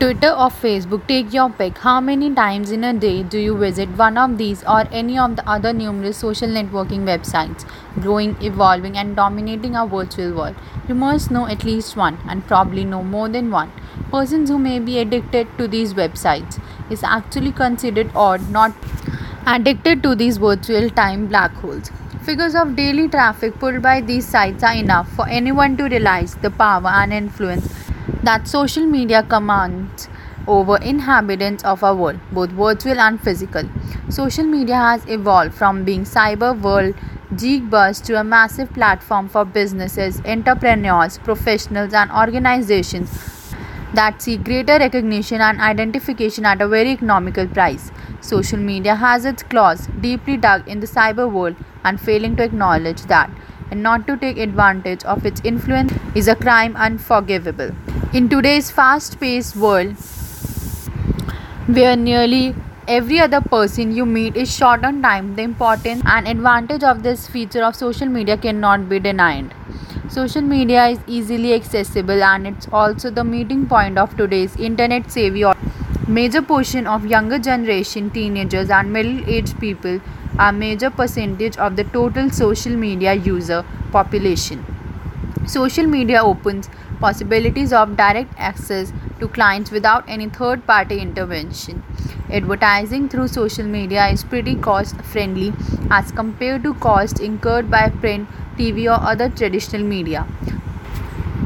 Twitter or Facebook, take your pick. How many times in a day do you visit one of these or any of the other numerous social networking websites, growing, evolving, and dominating our virtual world? You must know at least one, and probably know more than one. Persons who may be addicted to these websites is actually considered odd, not addicted to these virtual time black holes. Figures of daily traffic pulled by these sites are enough for anyone to realize the power and influence that social media commands over inhabitants of our world, both virtual and physical. Social media has evolved from being cyber world geek buzz to a massive platform for businesses, entrepreneurs, professionals, and organizations that seek greater recognition and identification at a very economical price. Social media has its claws deeply dug in the cyber world, and failing to acknowledge that and not to take advantage of its influence is a crime unforgivable. In today's fast paced world, where nearly every other person you meet is short on time, the importance and advantage of this feature of social media cannot be denied. Social media is easily accessible and it's also the meeting point of today's internet savvy major portion of younger generation teenagers and middle aged people are major percentage of the total social media user population. Social media opens possibilities of direct access to clients without any third party intervention. Advertising through social media is pretty cost friendly as compared to cost incurred by print tv or other traditional media.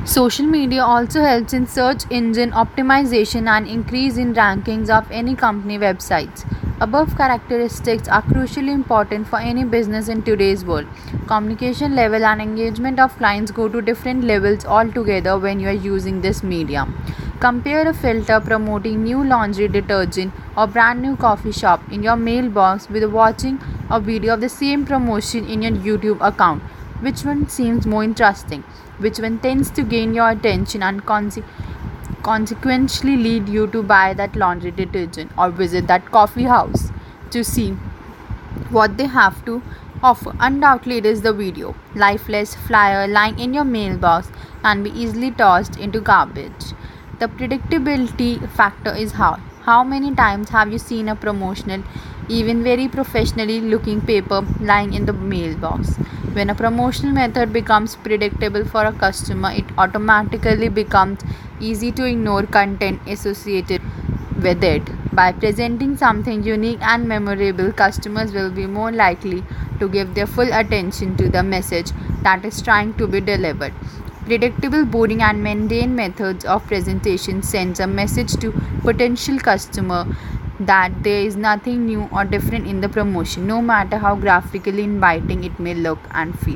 Social media also helps in search engine optimization and increase in rankings of any company websites. Above characteristics are crucially important for any business in today's world. Communication level and engagement of clients go to different levels altogether when you are using this medium. Compare a filter promoting new laundry detergent or brand new coffee shop in your mailbox with watching a video of the same promotion in your YouTube account. Which one seems more interesting? Which one tends to gain your attention and conse- consequently lead you to buy that laundry detergent or visit that coffee house to see what they have to offer? Undoubtedly, it is the video. Lifeless flyer lying in your mailbox can be easily tossed into garbage. The predictability factor is high. How many times have you seen a promotional, even very professionally looking paper lying in the mailbox? When a promotional method becomes predictable for a customer, it automatically becomes easy to ignore content associated with it. By presenting something unique and memorable, customers will be more likely to give their full attention to the message that is trying to be delivered. Predictable, boring, and mundane methods of presentation sends a message to potential customer that there is nothing new or different in the promotion, no matter how graphically inviting it may look and feel.